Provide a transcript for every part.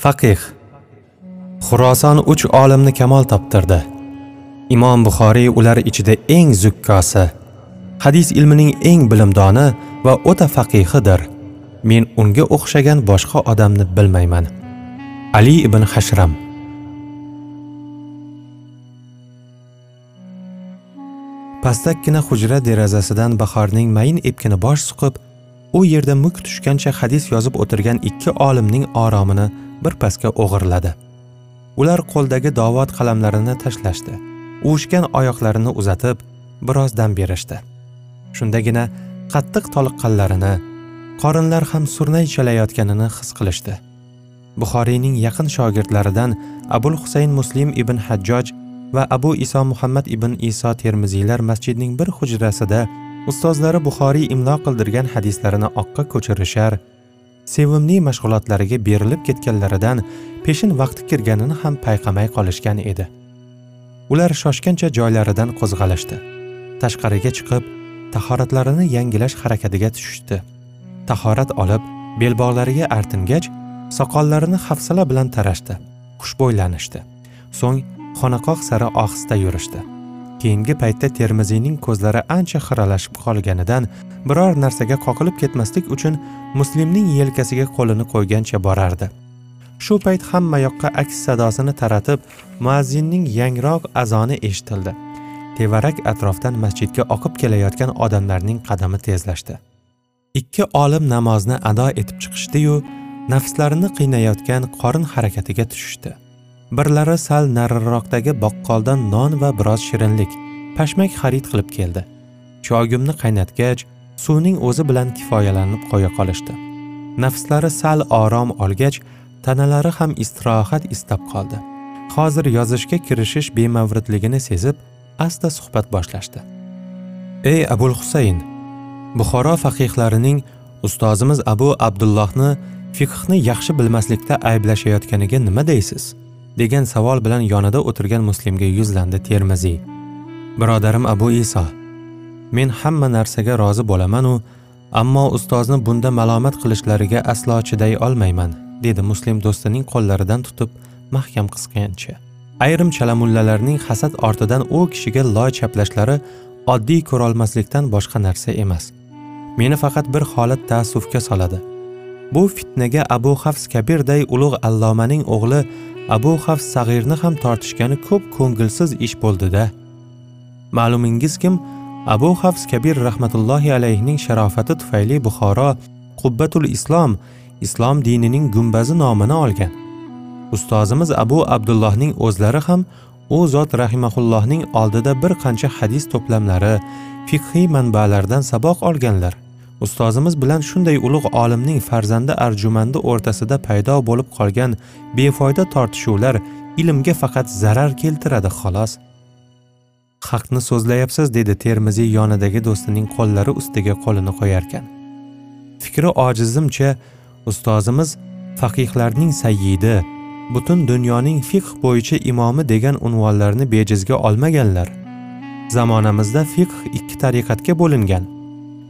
Faqih Xuroson uch olimni kamol toptirdi. Imom Buxoriy ular ichida eng zukkosi, hadis ilmining eng bilimdoni va o'ta faqihidir. Men unga o'xshagan boshqa odamni bilmayman. Ali ibn Hashram Pastakkina hujra derazasidan bahorning mayin epkini bosh suqib, u yerda muk tushgancha hadis yozib o'tirgan ikki olimning oromini birpasga o'g'irladi. Ular qo'ldagi dovot qalamlarini tashlashdi. Uvushgan oyoqlarini uzatib, biroz dam berishdi. Shundagina qattiq toliqqanlarini, qorinlar ham surnay chalayotganini his qilishdi. Buxoriyning yaqin shogirdlaridan Abul Husayn Muslim ibn Hajjoj va Abu Iso Muhammad ibn Iso Termiziylar masjidning bir hujrasida ustozlari Buxoriy imlo qildirgan hadislarini oqqa ko'chirishar, sevimli mashg'ulotlariga berilib ketganlaridan peshin vaqti kirganini ham payqamay qolishgan edi. Ular shoshgancha joylaridan qo'zg'alishdi. Tashqariga chiqib, tahoratlarini yangilash harakatiga tushishdi. Tahorat olib, belbog'lariga artingach, soqollarini hafsala bilan tarashdi. Xushbo'ylanishdi. So'ng xonaqoh sari ohista yurishdi. Keyingi paytda Termiziyning ko'zlari ancha xiralashib qolganidan biror narsaga qoqilib ketmaslik uchun Muslimning yelkasiga qo'lini qo'ygancha borardi. Shu payt hamma yoqqa aks sadosini taratib, muazzinning yangroq azoni eshitildi. Tevarak atrofdan masjidga oqib kelayotgan odamlarning qadami tezlashdi. Ikki olim namozni ado etib chiqishdi-yu, nafslarini qiynayotgan qorin harakatiga tushishdi. Birlari sal nariroqdagi boqqoldan non va biroz shirinlik, pashmak xarid qilib keldi. Chogimni qaynatgach, suvning o'zi bilan kifoyalanib qo'ya qolishdi. Nafslari sal orom olgach, tanalari ham istirohat istab qoldi. Hozir yozishga kirishish bemavridligini sezib, asta suhbat boshlashdi. Ey Abul Husayn, Buxoro faqihlarining ustozimiz Abu Abdullohni fiqhni yaxshi bilmaslikda ayblashayotganiga nima deysiz? Degan savol bilan yonida o'tirgan muslimga yuzlandi Termiziy. Birodarim Abu Iso, men hamma narsaga rozi bo'laman-u, ammo ustozni bunda malomat qilishlariga aslo chiday olmayman, dedi muslim do'stining qo'llaridan tutib mahkam qisgancha. Ayrim chalamullalarning hasad ortidan u kishiga loy chaplashlari oddiy ko'rolmaslikdan boshqa narsa emas. Meni faqat bir holat taassufga soladi. Bu fitnaga Abu Hafs Kabirday ulug' allomaning o'g'li Abu Hafs Sag'irni ham tortishgani ko'p ko'ngilsiz ish bo'ldida Ma'lumingiz kim? Abu Hafs Kabir rahmatullohi alayhining sharofati tufayli Buxoro Qubbatul Islom islom dinining gumbazi nomini olgan. Ustozimiz Abu Abdullohning o'zlari ham u zot rahimahullohning oldida bir qancha hadis to'plamlari, fiqhiy manbalardan saboq olganlar. Ustozimiz bilan shunday ulug' olimning farzandi arjumandi o'rtasida paydo bo'lib qolgan befoyda tortishuvlar ilmga faqat zarar keltiradi xolos. Haqni so'zlayapsiz dedi Termiziy yonidagi do'stining qo'llari ustiga qo'lini qo'yarkan. Fikri ojizimcha ustozimiz faqihlarning sayyidi, butun dunyoning fiqh bo'yicha imomi degan unvonlarni bejizga olmaganlar. Zamonamizda fiqh ikki tariqatga bo'lingan.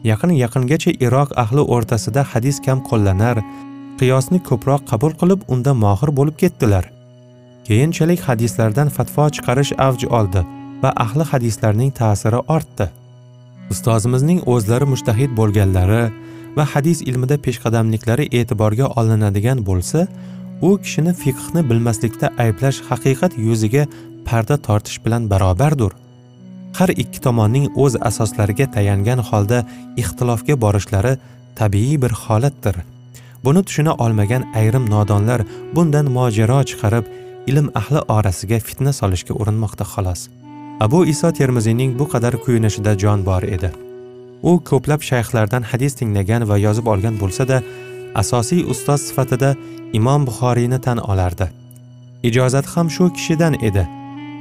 Yaqin yaqingacha Iroq ahli o'rtasida hadis kam qo'llanar, qiyosni ko'proq qabul qilib unda mohir bo'lib ketdilar. Keyinchalik hadislardan fatvo chiqarish avj oldi va ahli hadislarning ta'siri ortdi. Ustozimizning o'zlari mushtahid bo'lganlari va hadis ilmida peshqadamliklari e'tiborga olinadigan bo'lsa, u kishini fiqhni bilmaslikda ayblash haqiqat yuziga parda tortish bilan barobardir. Har ikki tomonning o'z asoslariga tayangan holda ixtilofga borishlari tabiiy bir holatdir. Buni tushuna olmagan ayrim nodonlar bundan mojaro chiqarib, ilm ahli orasiga fitna solishga urinmoqda xolos. Abu Iso Termiziyning bu qadar kuyunishida jon bor edi. U ko'plab shayxlardan hadis tinglagan va yozib olgan bo'lsa-da, asosiy ustoz sifatida Imom Buxoriyni tan olardi. Ijozat ham shu kishidan edi.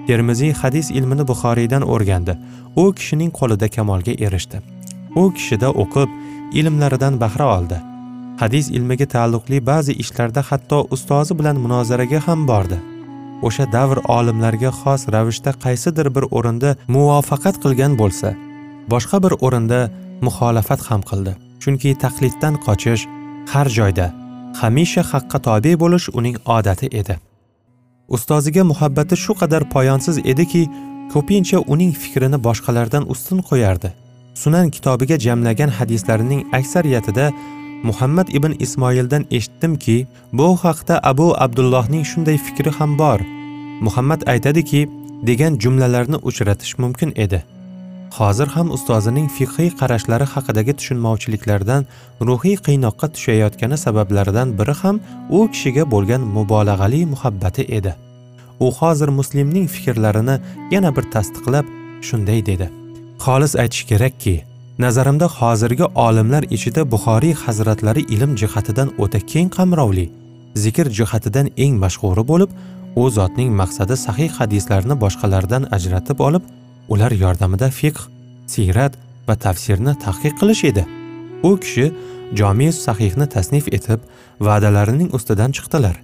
Termiziy hadis ilmini Buxoriydan o'rgandi. U kishining qo'lida kamolga erishdi. U kishida o'qib, ilmlaridan bahra oldi. Hadis ilmiga taalluqli ba'zi ishlarda hatto ustozi bilan munozaraga ham bordi. O'sha davr olimlarga xos ravishda qaysidir bir o'rinda muvofaqat qilgan bo'lsa, boshqa bir o'rinda muxolafat ham qildi. Chunki taqliddan qochish har joyda hamisha haqqa tobe bo'lish uning odati edi ustoziga muhabbati shu qadar poyonsiz ediki ko'pincha uning fikrini boshqalardan ustun qo'yardi. Sunan kitobiga jamlagan hadislarining aksariyatida muhammad ibn ismoildan eshitdimki bu haqda abu abdullohning shunday fikri ham bor. Muhammad aytadiki degan jumlalarni uchratish mumkin edi. Hozir ham ustozining fiqhiy qarashlari haqidagi tushunmovchiliklardan ruhiy qiynoqqa tushayotgani sabablaridan biri ham u kishiga bo'lgan mubolag'ali muhabbati edi. U hozir muslimning fikrlarini yana bir tasdiqlab shunday dedi. Xolis aytish kerakki nazarimda hozirgi olimlar ichida buxoriy hazratlari ilm jihatidan o'ta keng qamrovli zikr jihatidan eng mashhuri bo'lib u zotning maqsadi sahih hadislarni boshqalardan ajratib olib ular yordamida fiqh siyrat va tafsirni tahqiq qilish edi. U kishi jomi sahihni tasnif etib va'dalarining ustidan chiqdilar.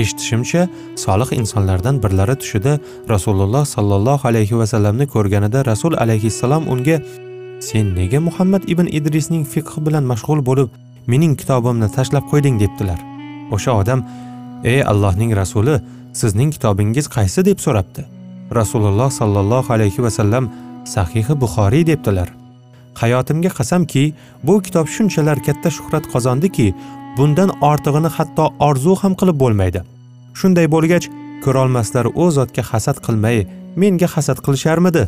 Eshitishimcha solih insonlardan birlari tushida rasululloh sollallohu alayhi vasallamni ko'rganida rasul alayhissalom unga sen nega muhammad ibn idrisning fiqhi bilan mashg'ul bo'lib mening kitobimni tashlab qo'yding? debdilar. O'sha odam ey allohning rasuli sizning kitobingiz qaysi? deb so'rabdi. Rasululloh sollallohu alayhi vasallam sahihi buxoriy debdilar. Hayotimga qasamki bu kitob shunchalar katta shuhrat qozondiki bundan ortig'ini hatto orzu ham qilib bo'lmaydi. Shunday bo'lgach ko'rolmaslar u zotga hasad qilmay menga hasad qilisharmidi?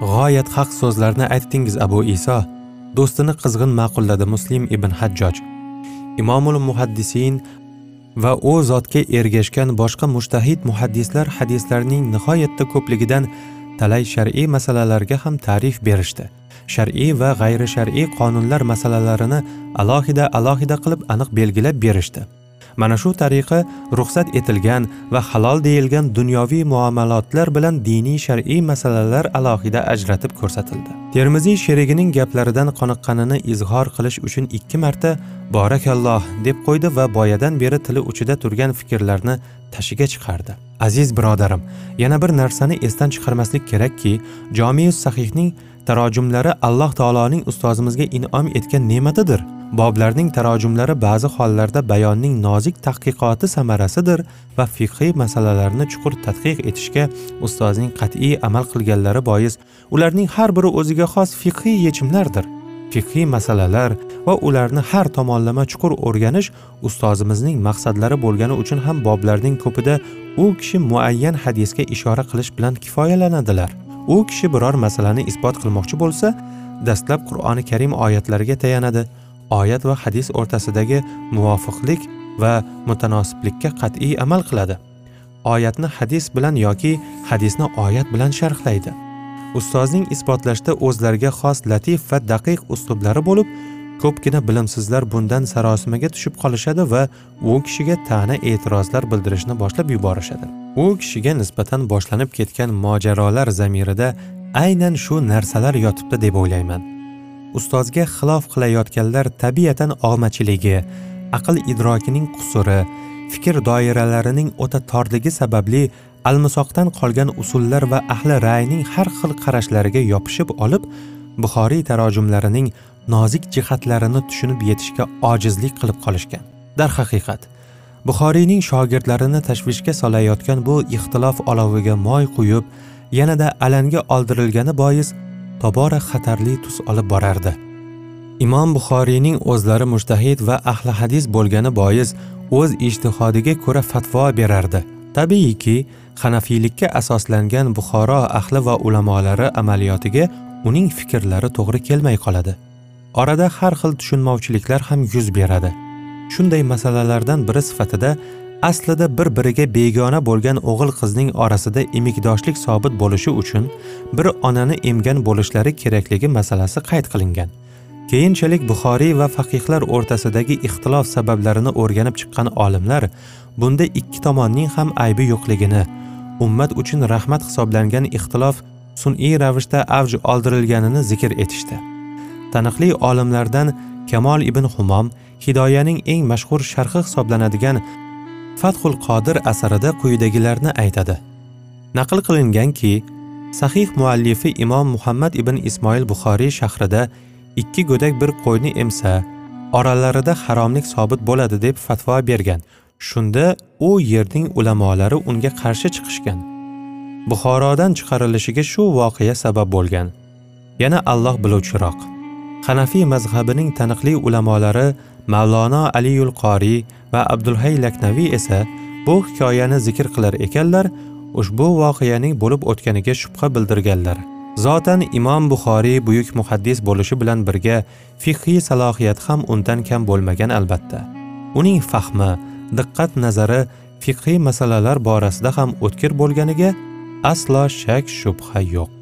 G'oyat haq so'zlarni aytdingiz abu iso. Do'stini qizg'in ma'qulladi muslim ibn hajjoj. Imomul muhaddisin va u zotga ergashgan boshqa mushtahid muhaddislar hadislarning nihoyatda ko'pligidan talay shar'iy masalalarga ham ta'rif berishdi. Shar'iy va g'ayri shar'iy qonunlar masalalarini alohida alohida qilib aniq belgilab berishdi. Mana shu tariqa ruxsat etilgan va halol deyilgan dunyoviy muomalotlar bilan diniy shar'iy masalalar alohida ajratib ko'rsatildi. Termiziy sherigining gaplaridan qoniqqanini izhor qilish uchun ikki marta borakalloh deb qo'ydi va boyadan beri tili uchida turgan fikrlarni tashiga chiqardi. Aziz birodarim yana bir narsani esdan chiqarmaslik kerakki jomius sahihning tarojimlari alloh taoloning ustozimizga in'om etgan ne'matidir. Boblarning tarojimlari ba'zi hollarda bayonning nozik tahqiqoti samarasidir va fiqhiy masalalarni chuqur tadqiq etishga ustozning qat'iy amal qilganlari bois ularning har biri o'ziga xos fiqhiy yechimlardir. Fiqhiy masalalar va ularni har tomonlama chuqur o'rganish ustozimizning maqsadlari bo'lgani uchun ham boblarning ko'pida u kishi muayyan hadisga ishora qilish bilan kifoyalanadilar. U kishi biror masalani isbot qilmoqchi bo'lsa dastlab qur'oni karim oyatlariga tayanadi. Oyat va hadis o'rtasidagi muvofiqlik va mutanosiblikka qat'iy amal qiladi. Oyatni hadis bilan yoki hadisni oyat bilan sharhlaydi. Ustozning isbotlashda o'zlariga xos latif va daqiq uslublari bo'lib ko'pgina bilimsizlar bundan sarosimaga tushib qolishadi va u kishiga ta'na e'tirozlar bildirishni boshlab yuborishadi. U kishiga nisbatan boshlanib ketgan mojarolar zamirida aynan shu narsalar yotibdi deb o'ylayman. Ustozga xilof qilayotganlar tabiatan og'machiligi aql idrokining qusuri fikr doiralarining o'ta torligi sababli almisoqdan qolgan usullar va ahli ra'yning har xil qarashlariga yopishib olib buxoriy tarojimlarining nozik jihatlarini tushunib yetishga ojizlik qilib qolishgan. Darhaqiqat buxoriyning shogirdlarini tashvishga solayotgan bu ixtilof oloviga moy quyib yanada alanga oldirilgani bois tobora xatarli tus olib borardi. Imom buxoriyning o'zlari mushtahid va ahli hadis bo'lgani bois o'z ijtihodiga ko'ra fatvo berardi. Tabiiyki hanafiylikka asoslangan buxoro ahli va ulamolari amaliyotiga uning fikrlari to'g'ri kelmay qoladi. Orada har xil tushunmovchiliklar ham yuz beradi. Shunday masalalardan biri sifatida aslida bir biriga begona bo'lgan o'g'il qizning orasida emikdoshlik sobit bo'lishi uchun bir onani emgan bo'lishlari kerakligi masalasi qayd qilingan. Keyinchalik buxoriy va faqihlar o'rtasidagi ixtilof sabablarini o'rganib chiqqan olimlar bunda ikki tomonning ham aybi yo'qligini ummat uchun rahmat hisoblangan ixtilof sun'iy ravishda avj oldirilganini zikr etishdi. Taniqli olimlardan kamol ibn humom hidoyaning eng mashhur sharhi hisoblanadigan fathul qodir asarida quyidagilarni aytadi. Naql qilinganki sahih muallifi imom muhammad ibn ismoil buxoriy shahrida ikki go'dak bir qo'yni emsa oralarida haromlik sobit bo'ladi deb fatvo bergan. Shunda u yerning ulamolari unga qarshi chiqishgan. Buxorodan chiqarilishiga shu voqea sabab bo'lgan. Yana alloh biluvchiroq. Hanafiy mazhabining taniqli ulamolari mavlono aliyul qoriy va abdulhay laknaviy esa bu hikoyani zikr qilar ekanlar ushbu voqeaning bo'lib o'tganiga shubha bildirganlar. Zotan imom buxoriy buyuk muhaddis bo'lishi bilan birga fiqhiy salohiyat ham undan kam bo'lmagan albatta. Uning fahmi diqqat nazari fiqhiy masalalar borasida ham o'tkir bo'lganiga aslo shak shubha yo'q.